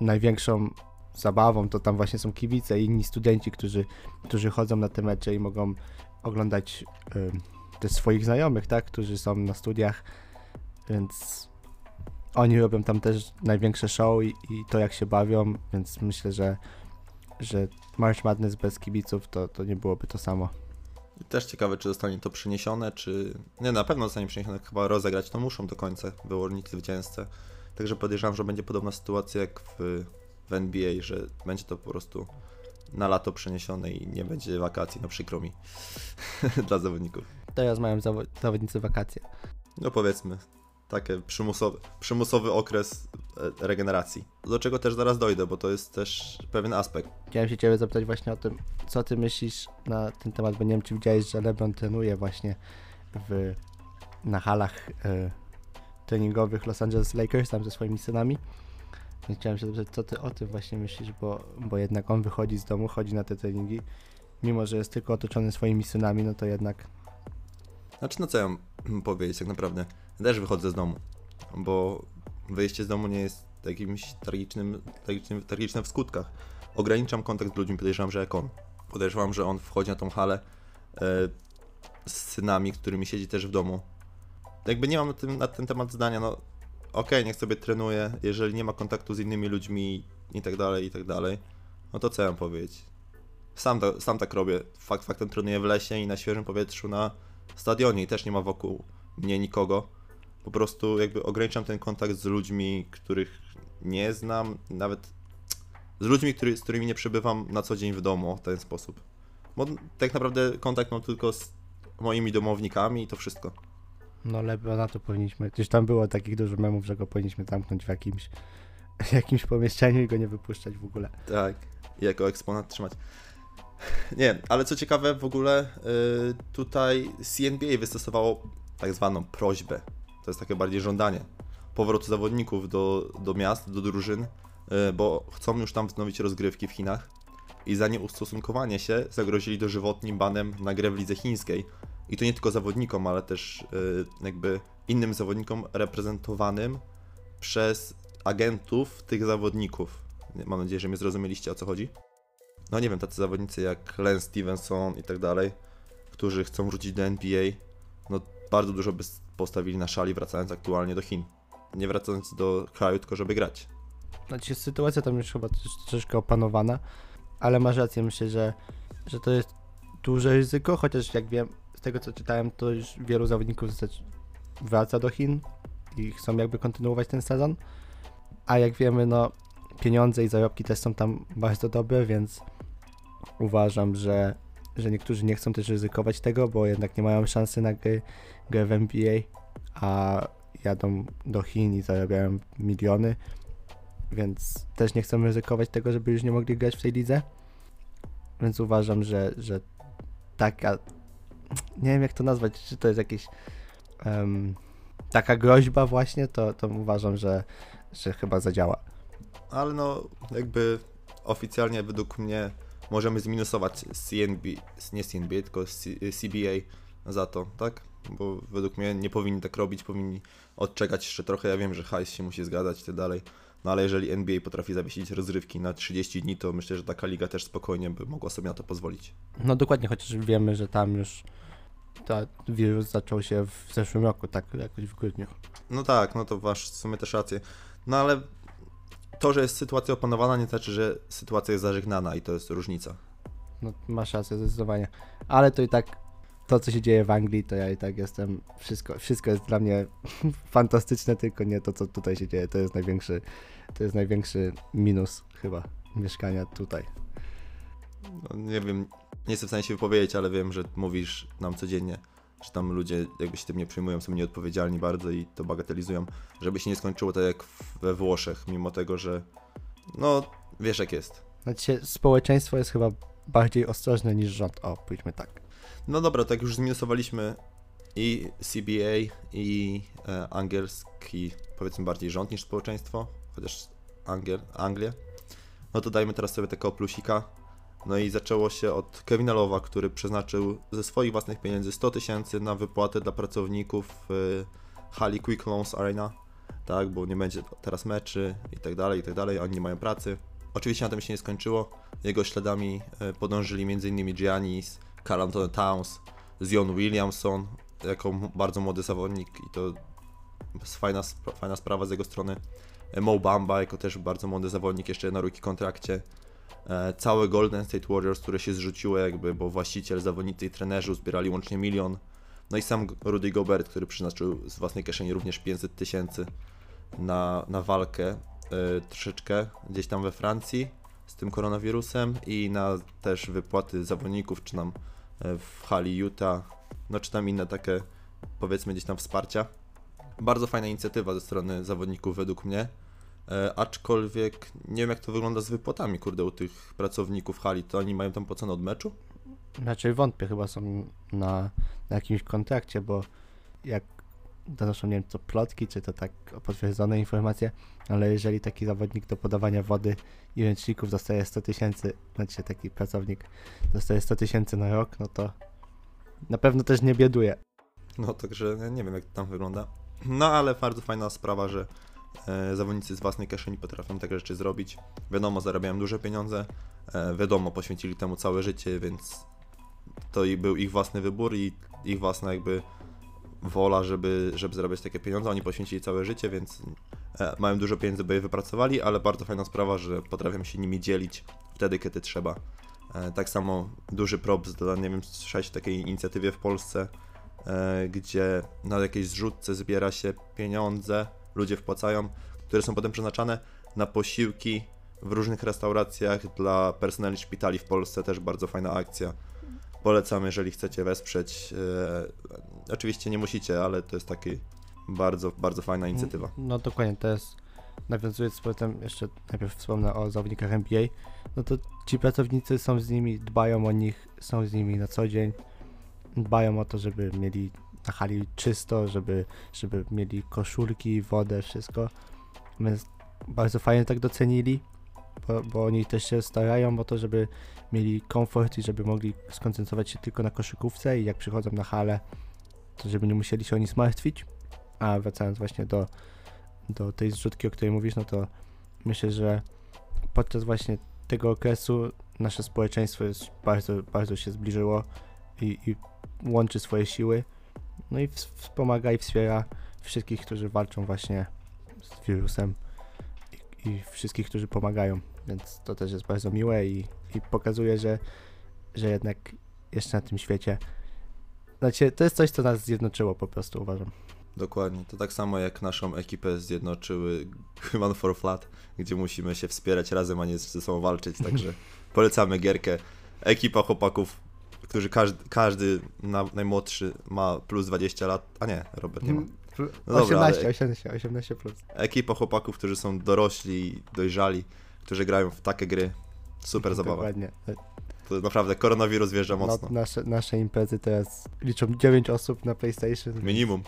największą zabawą to tam właśnie są kibice i inni studenci, którzy, którzy chodzą na te mecze i mogą oglądać ym, też swoich znajomych, tak, którzy są na studiach, więc oni robią tam też największe show i, i to jak się bawią, więc myślę, że, że March Madness bez kibiców to, to nie byłoby to samo. I Też ciekawe, czy zostanie to przeniesione, czy... Nie, na pewno zostanie przeniesione, chyba rozegrać to muszą do końca wyłonić zwycięzcę. Także podejrzewam, że będzie podobna sytuacja jak w, w NBA, że będzie to po prostu na lato przeniesione i nie będzie wakacji, no przykro mi, [laughs] dla zawodników. Teraz mają zawo- zawodnicy wakacje. No powiedzmy, takie przymusowy, przymusowy okres e, regeneracji. Do czego też zaraz dojdę, bo to jest też pewien aspekt. Chciałem się Ciebie zapytać właśnie o tym, co Ty myślisz na ten temat, bo nie wiem, czy widziałeś, że LeBron trenuje właśnie w, na halach e, treningowych Los Angeles Lakers, tam ze swoimi synami. Więc chciałem się zapytać, co Ty o tym właśnie myślisz, bo, bo jednak on wychodzi z domu, chodzi na te treningi, mimo że jest tylko otoczony swoimi synami, no to jednak Znaczy, no co ja mam [clears throat] powiedzieć tak naprawdę? Też wychodzę z domu, bo wyjście z domu nie jest jakimś tragicznym, tragicznym, tragicznym w skutkach. Ograniczam kontakt z ludźmi, podejrzewam, że jak on. Podejrzewam, że on wchodzi na tą halę e, z synami, którymi siedzi też w domu. Jakby nie mam na, tym, na ten temat zdania, no okej, niech sobie trenuje, jeżeli nie ma kontaktu z innymi ludźmi i tak dalej, i tak dalej, no to co ja mam powiedzieć? Sam, sam tak robię. Fakt faktem trenuję w lesie i na świeżym powietrzu na stadionie i też nie ma wokół mnie nikogo. Po prostu jakby ograniczam ten kontakt z ludźmi, których nie znam, nawet z ludźmi, który, z którymi nie przebywam na co dzień w domu w ten sposób. Bo tak naprawdę kontakt mam tylko z moimi domownikami i to wszystko. no LeBrona to powinniśmy, gdzieś tam było takich dużo memów, że go powinniśmy zamknąć w jakimś, [laughs] jakimś pomieszczeniu i go nie wypuszczać w ogóle. Tak, jako eksponat trzymać. [laughs] Nie, ale co ciekawe, w ogóle y, tutaj CNBA wystosowało tak zwaną prośbę. To jest takie bardziej żądanie powrotu zawodników do, do miast, do drużyn, y, bo chcą już tam wznowić rozgrywki w Chinach i za nieustosunkowanie się zagrozili dożywotnim banem na grę w lidze chińskiej. I to nie tylko zawodnikom, ale też y, jakby innym zawodnikom reprezentowanym przez agentów tych zawodników. Mam nadzieję, że mnie zrozumieliście o co chodzi. No nie wiem, tacy zawodnicy jak Len Stevenson i tak dalej, którzy chcą wrócić do NBA, no bardzo dużo by postawili na szali wracając aktualnie do Chin. Nie wracając do kraju, tylko żeby grać. Znaczy sytuacja tam już chyba troszeczkę opanowana, ale masz rację, myślę, że, że to jest duże ryzyko, chociaż jak wiem, z tego co czytałem, to już wielu zawodników wraca do Chin i chcą jakby kontynuować ten sezon, a jak wiemy, no pieniądze i zarobki też są tam bardzo dobre, więc uważam, że, że niektórzy nie chcą też ryzykować tego, bo jednak nie mają szansy na grę, grę w NBA, a jadą do Chin i zarabiają miliony, więc też nie chcemy ryzykować tego, żeby już nie mogli grać w tej lidze. Więc uważam, że, że taka. Nie wiem jak to nazwać, czy to jest jakieś. em, taka groźba, właśnie, to, to uważam, że, że chyba zadziała. Ale no, jakby oficjalnie według mnie możemy zminusować CNB, nie CNB, tylko CBA za to, tak? Bo według mnie nie powinni tak robić, powinni odczekać jeszcze trochę. Ja wiem, że hajs się musi zgadzać i tak dalej. No ale jeżeli NBA potrafi zawiesić rozrywki na 30 dni, to myślę, że taka liga też spokojnie by mogła sobie na to pozwolić. No dokładnie, chociaż wiemy, że tam już ta wirus zaczął się w zeszłym roku, tak jakoś w grudniu. No tak, no to masz w sumie też rację. No ale to, że jest sytuacja opanowana, nie znaczy, że sytuacja jest zażegnana i to jest różnica. No masz rację zdecydowanie. Ale to i tak to, co się dzieje w Anglii, to ja i tak jestem, wszystko, wszystko jest dla mnie [laughs] fantastyczne, tylko nie to, co tutaj się dzieje. To jest największy, to jest największy minus chyba mieszkania tutaj. No, nie wiem, nie jestem w stanie się wypowiedzieć, ale wiem, że mówisz nam codziennie, że tam ludzie jakby się tym nie przejmują, są nieodpowiedzialni bardzo i to bagatelizują, żeby się nie skończyło tak jak we Włoszech, mimo tego, że no wiesz jak jest. Znaczy, społeczeństwo jest chyba bardziej ostrożne niż rząd. O, pójdźmy tak. No dobra, tak już zminusowaliśmy i CBA i e, angielski, powiedzmy bardziej rząd niż społeczeństwo, chociaż Angiel, Anglię. No to dajmy teraz sobie takiego plusika. No i zaczęło się od Kevina Lowa, który przeznaczył ze swoich własnych pieniędzy 100 tysięcy na wypłatę dla pracowników w hali Quick Loans Arena, tak, bo nie będzie teraz meczy i tak dalej, i tak dalej, oni nie mają pracy. Oczywiście na tym się nie skończyło. Jego śladami e, podążyli m.in. Giannis, Carl Anthony Towns, Zion Williamson, jako bardzo młody zawodnik i to fajna, fajna sprawa z jego strony. E, Mo Bamba, jako też bardzo młody zawodnik, jeszcze na rookie kontrakcie. E, Całe Golden State Warriors, które się zrzuciło jakby, bo właściciel, zawodnicy i trenerzy zbierali łącznie milion. No i sam Rudy Gobert, który przeznaczył z własnej kieszeni również 500 tysięcy na, na walkę e, troszeczkę gdzieś tam we Francji z tym koronawirusem i na też wypłaty zawodników, czy nam e, w hali Utah, no czy tam inne takie powiedzmy gdzieś tam wsparcia. Bardzo fajna inicjatywa ze strony zawodników według mnie, aczkolwiek nie wiem jak to wygląda z wypłatami, kurde, u tych pracowników hali, to oni mają tam płacone od meczu? Raczej wątpię, chyba są na, na jakimś kontrakcie, bo jak donoszą, nie wiem, to plotki, czy to tak potwierdzone informacje, ale jeżeli taki zawodnik do podawania wody i ręczników dostaje 100 tysięcy, znaczy taki pracownik dostaje 100 tysięcy na rok, no to na pewno też nie bieduje. No, także nie wiem, jak to tam wygląda. No, ale bardzo fajna sprawa, że e, zawodnicy z własnej kieszeni potrafią takie rzeczy zrobić. Wiadomo, zarabiają duże pieniądze, e, wiadomo, poświęcili temu całe życie, więc to był ich własny wybór i ich własna jakby wola, żeby, żeby zarabiać takie pieniądze. Oni poświęcili całe życie, więc e, mają dużo pieniędzy, by je wypracowali, ale bardzo fajna sprawa, że potrafią się nimi dzielić wtedy, kiedy trzeba. E, tak samo duży props dla, nie wiem, słyszałeś takiej inicjatywie w Polsce, e, gdzie na jakiejś zrzutce zbiera się pieniądze, ludzie wpłacają, które są potem przeznaczane na posiłki w różnych restauracjach dla personeli szpitali w Polsce. Też bardzo fajna akcja. Polecam, jeżeli chcecie wesprzeć. E, oczywiście nie musicie, ale to jest taki bardzo, bardzo fajna inicjatywa. No dokładnie, to jest, nawiązując potem jeszcze najpierw wspomnę o zawodnikach NBA, no to ci pracownicy są z nimi, dbają o nich, są z nimi na co dzień, dbają o to, żeby mieli na hali czysto, żeby, żeby mieli koszulki, wodę, wszystko, więc bardzo fajnie tak docenili, bo, bo oni też się starają o to, żeby mieli komfort i żeby mogli skoncentrować się tylko na koszykówce i jak przychodzą na halę, to żeby nie musieli się o nic martwić. A wracając właśnie do, do tej zrzutki, o której mówisz, no to myślę, że podczas właśnie tego okresu nasze społeczeństwo jest bardzo, bardzo się zbliżyło i, i łączy swoje siły. No i ws- wspomaga i wspiera wszystkich, którzy walczą właśnie z wirusem i, i wszystkich, którzy pomagają. Więc to też jest bardzo miłe i, i pokazuje, że, że jednak jeszcze na tym świecie. Znaczy, to jest coś, co nas zjednoczyło po prostu, uważam. Dokładnie. To tak samo jak naszą ekipę zjednoczyły Human for Flat, gdzie musimy się wspierać razem, a nie ze sobą walczyć. Także [laughs] polecamy gierkę. Ekipa chłopaków, którzy każdy, każdy na, najmłodszy ma plus 20 lat. A nie, Robert nie ma. No dobra, 18, ale- 18, 18 plus. Ekipa chłopaków, którzy są dorośli dojrzali, którzy grają w takie gry. Super zabawa. Dokładnie. To naprawdę koronawirus wjeżdża No, mocno. nasze, nasze imprezy teraz liczą 9 osób na PlayStation. Minimum.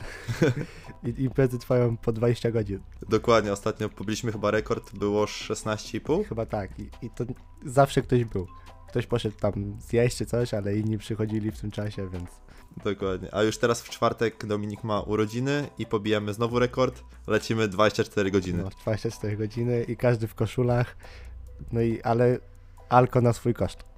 [laughs] I imprezy trwają po 20 godzin. Dokładnie, ostatnio pobiliśmy chyba rekord, było 16,5. Chyba tak. I, I to zawsze ktoś był. Ktoś poszedł tam zjeść czy coś, ale inni przychodzili w tym czasie, więc Dokładnie. A już teraz w czwartek Dominik ma urodziny i pobijamy znowu rekord. Lecimy 24 godziny. No, 24 godziny i każdy w koszulach. No i ale alko na swój koszt.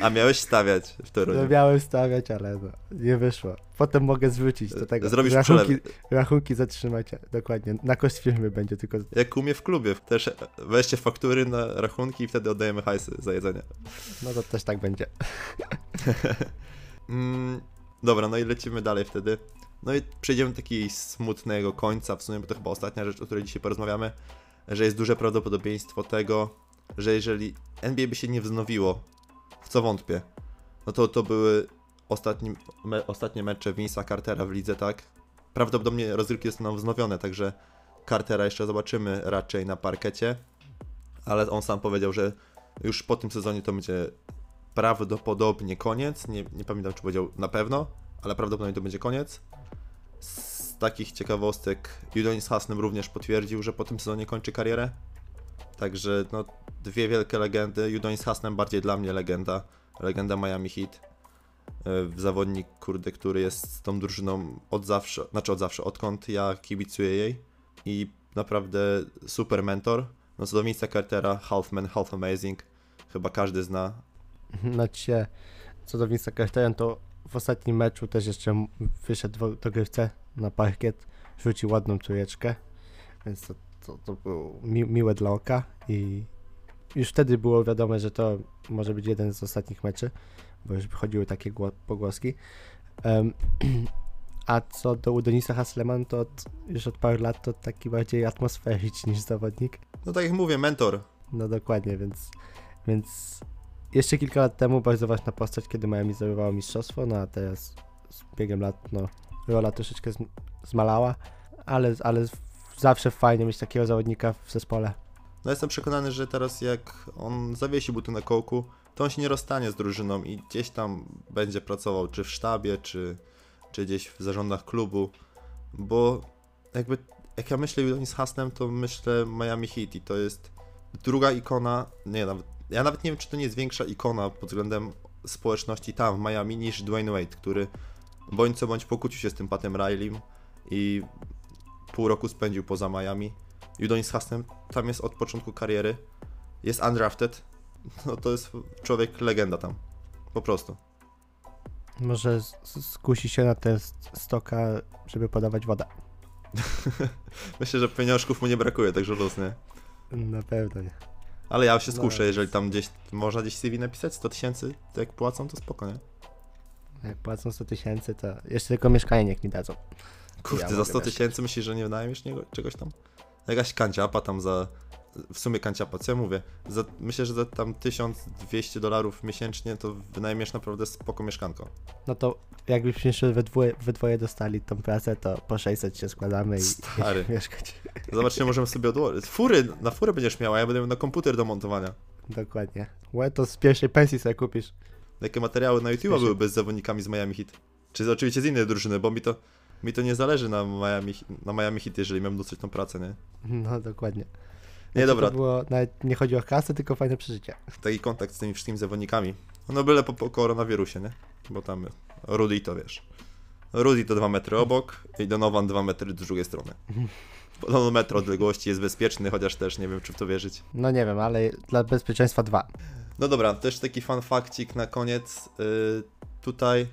A miałeś stawiać w No, Toruniu. miałem stawiać, ale no, nie wyszło. Potem mogę zwrócić do tego. Zrobisz rachunki, rachunki zatrzymajcie. Dokładnie. Na koszt firmy będzie tylko. Jak umie w klubie. Też weźcie faktury na rachunki i wtedy oddajemy hajsy za jedzenie. No to też tak będzie. [laughs] Mm, dobra, no i lecimy dalej wtedy. No i przejdziemy do takiego smutnego końca, w sumie, bo to chyba ostatnia rzecz, o której dzisiaj porozmawiamy, że jest duże prawdopodobieństwo tego, że jeżeli NBA by się nie wznowiło, w co wątpię, no to to były ostatni, me, ostatnie mecze Vince'a Cartera w lidze, tak? Prawdopodobnie rozgrywki zostaną wznowione, także Cartera jeszcze zobaczymy raczej na parkecie, ale on sam powiedział, że już po tym sezonie to będzie prawdopodobnie koniec. Nie, nie pamiętam, czy powiedział na pewno, ale prawdopodobnie to będzie koniec. Z takich ciekawostek, Udonis Hasnem również potwierdził, że po tym sezonie kończy karierę. Także no, dwie wielkie legendy. Udonis Hasnem bardziej dla mnie legenda. Legenda Miami Heat. Yy, Zawodnik, kurde, który jest z tą drużyną od zawsze, znaczy od zawsze, odkąd ja kibicuję jej. I naprawdę super mentor. No co do Vince'a Cartera, half man, half amazing. Chyba każdy zna, [laughs] Znaczy co do Vince'a Cartera, to w ostatnim meczu też jeszcze wyszedł w dogrywce na parkiet, rzucił ładną trójeczkę, więc to, to, to było mi, miłe dla oka i już wtedy było wiadome, że to może być jeden z ostatnich meczy, bo już chodziły takie gło- pogłoski. Em, [clears throat] a co do Udonisa Hasleman, to od, już od paru lat to taki bardziej atmosferyczny niż zawodnik. No tak jak mówię, mentor. No dokładnie, więc, więc jeszcze kilka lat temu bardzo ważna postać, kiedy Miami zdobywało mistrzostwo, no a teraz z biegiem lat no, rola troszeczkę zm- zmalała, ale, ale zawsze fajnie mieć takiego zawodnika w zespole. No jestem przekonany, że teraz jak on zawiesi buty na kołku, to on się nie rozstanie z drużyną i gdzieś tam będzie pracował, czy w sztabie, czy, czy gdzieś w zarządach klubu, bo jakby jak ja myślę Udonis Hasnem, to myślę Miami Heat i to jest druga ikona, nie nawet, ja nawet nie wiem, czy to nie jest większa ikona pod względem społeczności tam w Miami niż Dwayne Wade, który bądź co bądź pokłócił się z tym Patem Rileym i pół roku spędził poza Miami. Udonis Hasnem tam jest od początku kariery, jest undrafted, no to jest człowiek legenda tam, po prostu. Może skusi się na ten s- stoka, żeby podawać wodę. [laughs] Myślę, że pieniążków mu nie brakuje, także luz, nie? Na pewno nie. Ale ja się skuszę, No. jeżeli tam gdzieś, można gdzieś CV napisać, 100 tysięcy, to jak płacą, to spoko, nie? Jak płacą 100 tysięcy, to jeszcze tylko mieszkanie niech mi dadzą. Kurde, Ja za mogę 100 mieszkać. tysięcy myślisz, że nie wynajmiesz niego, czegoś tam? Jakaś kanciapa tam za, w sumie kanciapa, co ja mówię? Za, myślę, że za tam 1200 dolarów miesięcznie to wynajmiesz naprawdę spoko mieszkanko. No to jakbyśmy jeszcze we dwoje, we dwoje dostali tą pracę, to po 600 się składamy i Stary. [laughs] mieszkać. Zobaczcie, możemy sobie odłożyć. Fury, na furę będziesz miała, ja będę miał na komputer do montowania. Dokładnie. Łe, to z pierwszej pensji sobie kupisz. Jakie materiały na YouTube byłyby z zawodnikami z Miami Heat? Czy oczywiście z innej drużyny, bo mi to, mi to nie zależy na Miami, na Miami Heat, jeżeli mam dostać tą pracę, nie? No dokładnie. Nie, Znaczy, dobra, To było, nawet nie chodzi o kasę, tylko fajne przeżycie. taki kontakt z tymi wszystkimi zawodnikami. No byle po, po koronawirusie, nie? Bo tam Rudy to wiesz. Rudy to 2 metry obok i Donovan 2 metry z drugiej strony. [laughs] Podobno metr odległości jest bezpieczny, chociaż też nie wiem, czy w to wierzyć. No nie wiem, ale dla bezpieczeństwa dwa. No dobra, też taki fun fakcik na koniec. Yy, tutaj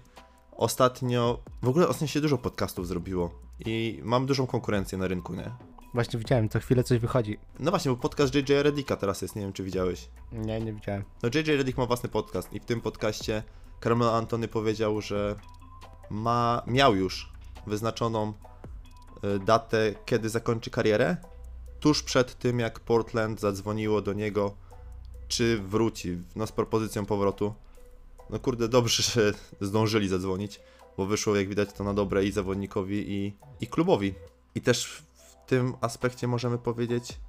ostatnio, w ogóle ostatnio się dużo podcastów zrobiło i mam dużą konkurencję na rynku, nie? Właśnie widziałem, co chwilę coś wychodzi. No właśnie, bo podcast JJ Redicka teraz jest, nie wiem czy widziałeś. Nie, nie widziałem. No JJ Redick ma własny podcast i w tym podcaście Carmelo Antony powiedział, że ma, miał już wyznaczoną y, datę, kiedy zakończy karierę, tuż przed tym jak Portland zadzwoniło do niego, czy wróci, no z propozycją powrotu. No kurde, dobrze, że zdążyli zadzwonić, bo wyszło jak widać to na dobre i zawodnikowi i, i klubowi. I też w tym aspekcie możemy powiedzieć,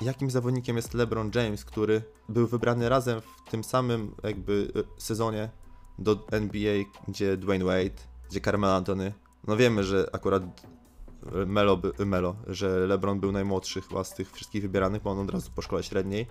jakim zawodnikiem jest LeBron James, który był wybrany razem w tym samym jakby e, sezonie do NBA, gdzie Dwayne Wade, gdzie Carmelo Anthony. No wiemy, że akurat e, Melo, e, Melo, że LeBron był najmłodszy chyba z tych wszystkich wybieranych, bo on od razu po szkole średniej.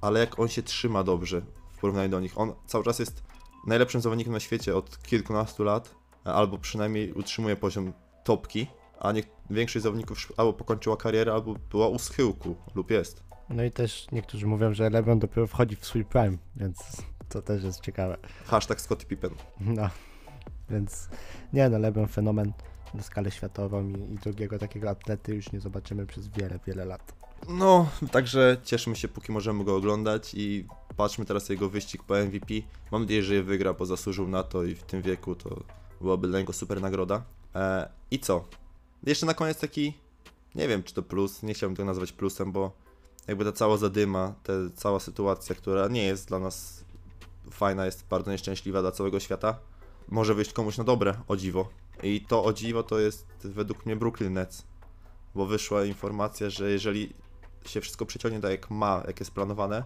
Ale jak on się trzyma dobrze w porównaniu do nich, on cały czas jest najlepszym zawodnikiem na świecie od kilkunastu lat, albo przynajmniej utrzymuje poziom topki, a niech, większość zawodników albo pokończyła karierę, albo była u schyłku, lub jest. No i też niektórzy mówią, że LeBron dopiero wchodzi w swój prime, więc to też jest ciekawe. Hashtag Scottie Pippen. No, więc nie no, LeBron fenomen na skalę światową i, i drugiego takiego atlety już nie zobaczymy przez wiele, wiele lat. No, także cieszymy się, póki możemy go oglądać i patrzmy teraz jego wyścig po MVP. Mam nadzieję, że je wygra, bo zasłużył na to i w tym wieku to byłaby dla niego super nagroda. E, I co? Jeszcze na koniec taki, nie wiem czy to plus, nie chciałbym tego nazwać plusem, bo jakby ta cała zadyma, ta cała sytuacja, która nie jest dla nas fajna, jest bardzo nieszczęśliwa dla całego świata, może wyjść komuś na dobre, o dziwo. I to o dziwo to jest według mnie Brooklyn Nets, bo wyszła informacja, że jeżeli się wszystko przeciągnie tak jak ma, jak jest planowane,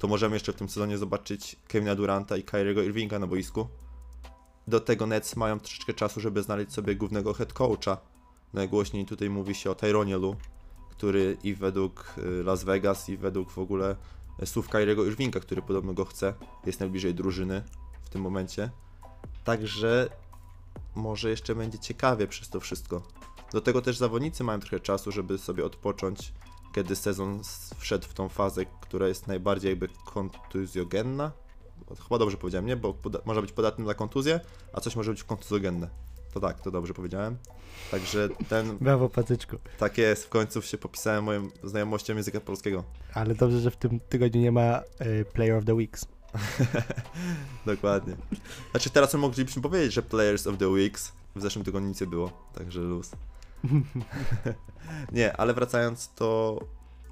to możemy jeszcze w tym sezonie zobaczyć Kevina Duranta i Kyriego Irvinga na boisku. Do tego Nets mają troszeczkę czasu, żeby znaleźć sobie głównego head coacha. Najgłośniej tutaj mówi się o Tyronie Lu, który i według y, Las Vegas, i według w ogóle y, słów Kyriego Irvinga, który podobno go chce, jest najbliżej drużyny w tym momencie. Także może jeszcze będzie ciekawie przez to wszystko. Do tego też zawodnicy mają trochę czasu, żeby sobie odpocząć, kiedy sezon wszedł w tą fazę, która jest najbardziej jakby kontuzjogenna. Chyba dobrze powiedziałem, nie? Bo może być podatny na kontuzję, a coś może być kontuzjogenne. To tak, to dobrze powiedziałem. Także ten, [laughs] Brawo, Patyczku. tak jest, w końcu się popisałem moją znajomością języka polskiego. Ale dobrze, że w tym tygodniu nie ma y, Player of the Weeks. [laughs] Dokładnie. Znaczy teraz moglibyśmy powiedzieć, że Players of the Weeks w zeszłym tygodniu nic nie było, także luz. [laughs] nie, ale wracając to,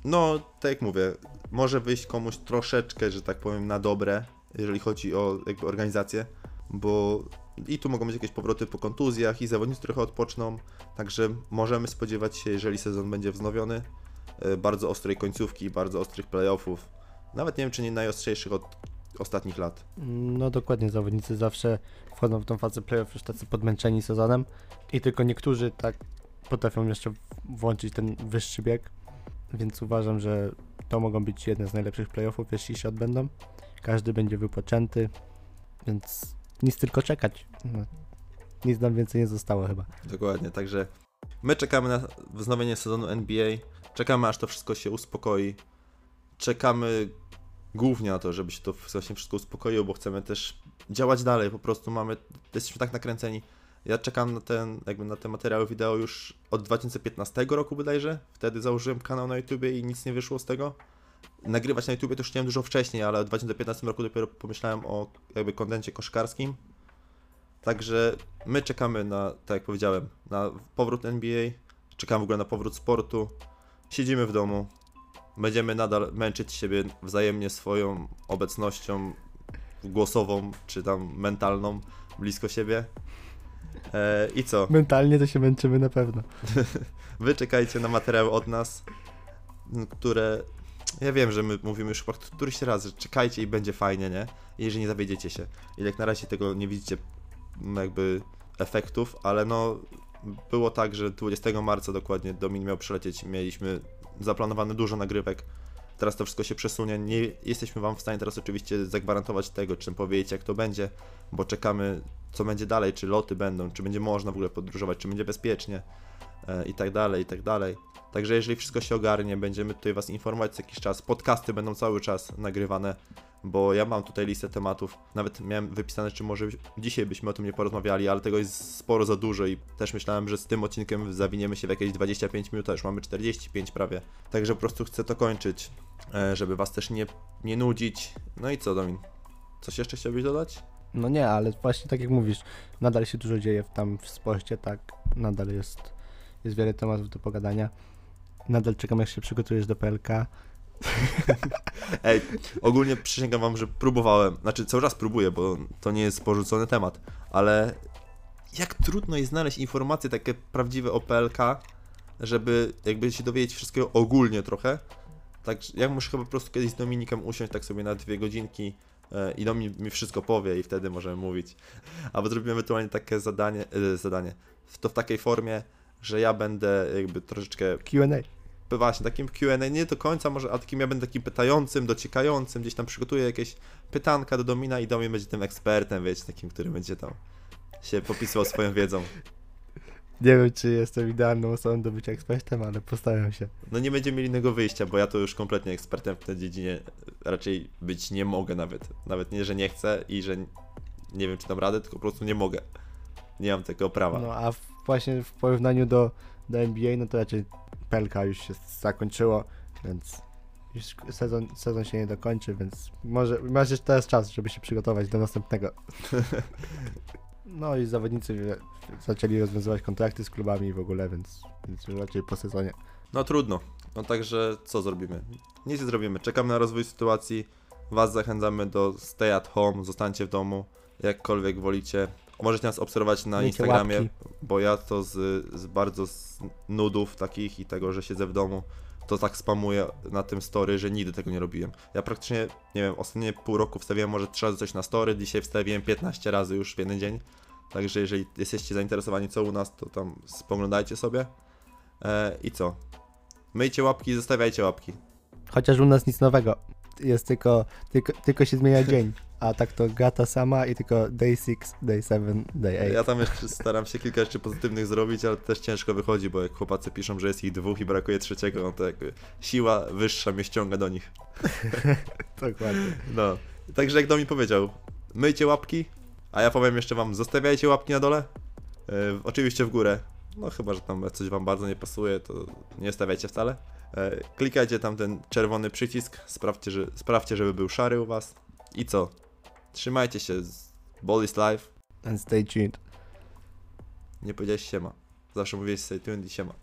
no tak jak mówię, może wyjść komuś troszeczkę, że tak powiem, na dobre, jeżeli chodzi o jakby organizację, bo i tu mogą być jakieś powroty po kontuzjach i zawodnicy trochę odpoczną, także możemy spodziewać się, jeżeli sezon będzie wznowiony, e, bardzo ostrej końcówki i bardzo ostrych playoffów. Nawet nie wiem, czy nie najostrzejszych od ostatnich lat. No dokładnie, zawodnicy zawsze wchodzą w tą fazę playoff już tacy podmęczeni sezonem i tylko niektórzy tak potrafią jeszcze włączyć ten wyższy bieg, więc uważam, że to mogą być jedne z najlepszych playoffów, jeśli się odbędą. Każdy będzie wypoczęty, więc nic tylko czekać. No, nic nam więcej nie zostało chyba. Dokładnie, także my czekamy na wznowienie sezonu NBA, czekamy aż to wszystko się uspokoi, czekamy głównie na to, żeby się to właśnie wszystko uspokoiło, bo chcemy też działać dalej, po prostu mamy, jesteśmy tak nakręceni. Ja czekam na ten, jakby na te materiały wideo już od 2015 roku bodajże, wtedy założyłem kanał na YouTubie i nic nie wyszło z tego. Nagrywać na YouTubie to już chciałem dużo wcześniej, ale w 2015 roku dopiero pomyślałem o jakby kontencie koszykarskim. Także my czekamy na, tak jak powiedziałem, na powrót NBA, czekamy w ogóle na powrót sportu. Siedzimy w domu, będziemy nadal męczyć siebie wzajemnie swoją obecnością głosową czy tam mentalną blisko siebie. E, I co? Mentalnie to się męczymy na pewno. [laughs] Wy czekajcie na materiały od nas, które. Ja wiem, że my mówimy już chyba któryś raz, że czekajcie i będzie fajnie, nie? Jeżeli nie zawiedziecie się. I jak na razie tego nie widzicie jakby efektów, ale no było tak, że 20 marca dokładnie Domin miał przylecieć, mieliśmy zaplanowane dużo nagrywek. Teraz to wszystko się przesunie. Nie jesteśmy Wam w stanie teraz oczywiście zagwarantować tego, czy powiedzieć, jak to będzie, bo czekamy, co będzie dalej, czy loty będą, czy będzie można w ogóle podróżować, czy będzie bezpiecznie e, i tak dalej, i tak dalej. Także jeżeli wszystko się ogarnie, będziemy tutaj Was informować co jakiś czas. Podcasty będą cały czas nagrywane, bo ja mam tutaj listę tematów. Nawet miałem wypisane, czy może dzisiaj byśmy o tym nie porozmawiali, ale tego jest sporo za dużo i też myślałem, że z tym odcinkiem zawiniemy się w jakieś 25 minut, a już mamy 45 prawie. Także po prostu chcę to kończyć, e, żeby Was też nie, nie nudzić. No i co, Domin? Coś jeszcze chciałbyś dodać? No nie, ale właśnie tak jak mówisz, nadal się dużo dzieje w, tam w sporcie, tak, nadal jest, jest wiele tematów do pogadania. Nadal czekam, jak się przygotujesz do PLK. [laughs] Ej, ogólnie przysięgam wam, że próbowałem, znaczy cały czas próbuję, bo to nie jest porzucony temat, ale jak trudno jest znaleźć informacje takie prawdziwe o PLK, żeby jakby się dowiedzieć wszystkiego ogólnie trochę. Tak, ja muszę chyba po prostu kiedyś z Dominikiem usiąść tak sobie na dwie godzinki e, i Dominik mi wszystko powie i wtedy możemy mówić. Albo zrobimy ewentualnie takie zadanie, e, zadanie, to w takiej formie, że ja będę jakby troszeczkę Q&A. Właśnie takim Q&A, nie do końca może, a takim ja będę takim pytającym, dociekającym, gdzieś tam przygotuję jakieś pytanka do Domina i Domin będzie tym ekspertem, wiecie, takim, który będzie tam się popisywał swoją wiedzą. Nie wiem, czy jestem idealną osobą do bycia ekspertem, ale postaram się. No nie będziemy mieli innego wyjścia, bo ja to już kompletnie ekspertem w tej dziedzinie raczej być nie mogę nawet. Nawet nie, że nie chcę i że nie wiem, czy dam radę, tylko po prostu nie mogę. Nie mam tego prawa. No a właśnie w porównaniu do, do NBA, no to raczej PLK już się zakończyło, więc już sezon, sezon się nie dokończy, więc może masz jeszcze teraz czas, żeby się przygotować do następnego. [laughs] No i zawodnicy zaczęli rozwiązywać kontrakty z klubami i w ogóle, więc, więc już raczej po sezonie. No trudno. No także co zrobimy? Nic nie zrobimy. Czekamy na rozwój sytuacji. Was zachęcamy do stay at home, zostańcie w domu, jakkolwiek wolicie. Możecie nas obserwować na Miejcie Instagramie, łapki. bo ja to z, z bardzo z nudów takich i tego, że siedzę w domu, to tak spamuję na tym story, że nigdy tego nie robiłem. Ja praktycznie, nie wiem, ostatnie pół roku wstawiłem może 3 razy coś na story, dzisiaj wstawiłem 15 razy już w jeden dzień. Także jeżeli jesteście zainteresowani co u nas, to tam spoglądajcie sobie. E, I co? Myjcie łapki i zostawiajcie łapki. Chociaż u nas nic nowego. Jest tylko, tylko, tylko się zmienia [laughs] dzień. A tak to gra ta sama i tylko day 6, day 7, day 8. Ja tam jeszcze staram się kilka rzeczy pozytywnych zrobić, ale też ciężko wychodzi, bo jak chłopacy piszą, że jest ich dwóch i brakuje trzeciego, no to jakby siła wyższa mnie ściąga do nich. [laughs] Dokładnie. No. Także jak do mi powiedział, myjcie łapki, a ja powiem jeszcze wam, zostawiajcie łapki na dole. Yy, oczywiście w górę. No chyba, że tam coś wam bardzo nie pasuje, to nie stawiajcie wcale. Yy, klikajcie tam ten czerwony przycisk, sprawdźcie, że, sprawdźcie, żeby był szary u was. I co? Trzymajcie się. z- Ball is life. And stay tuned. Nie powiedziałeś siema. Zawsze mówiłeś stay tuned i siema.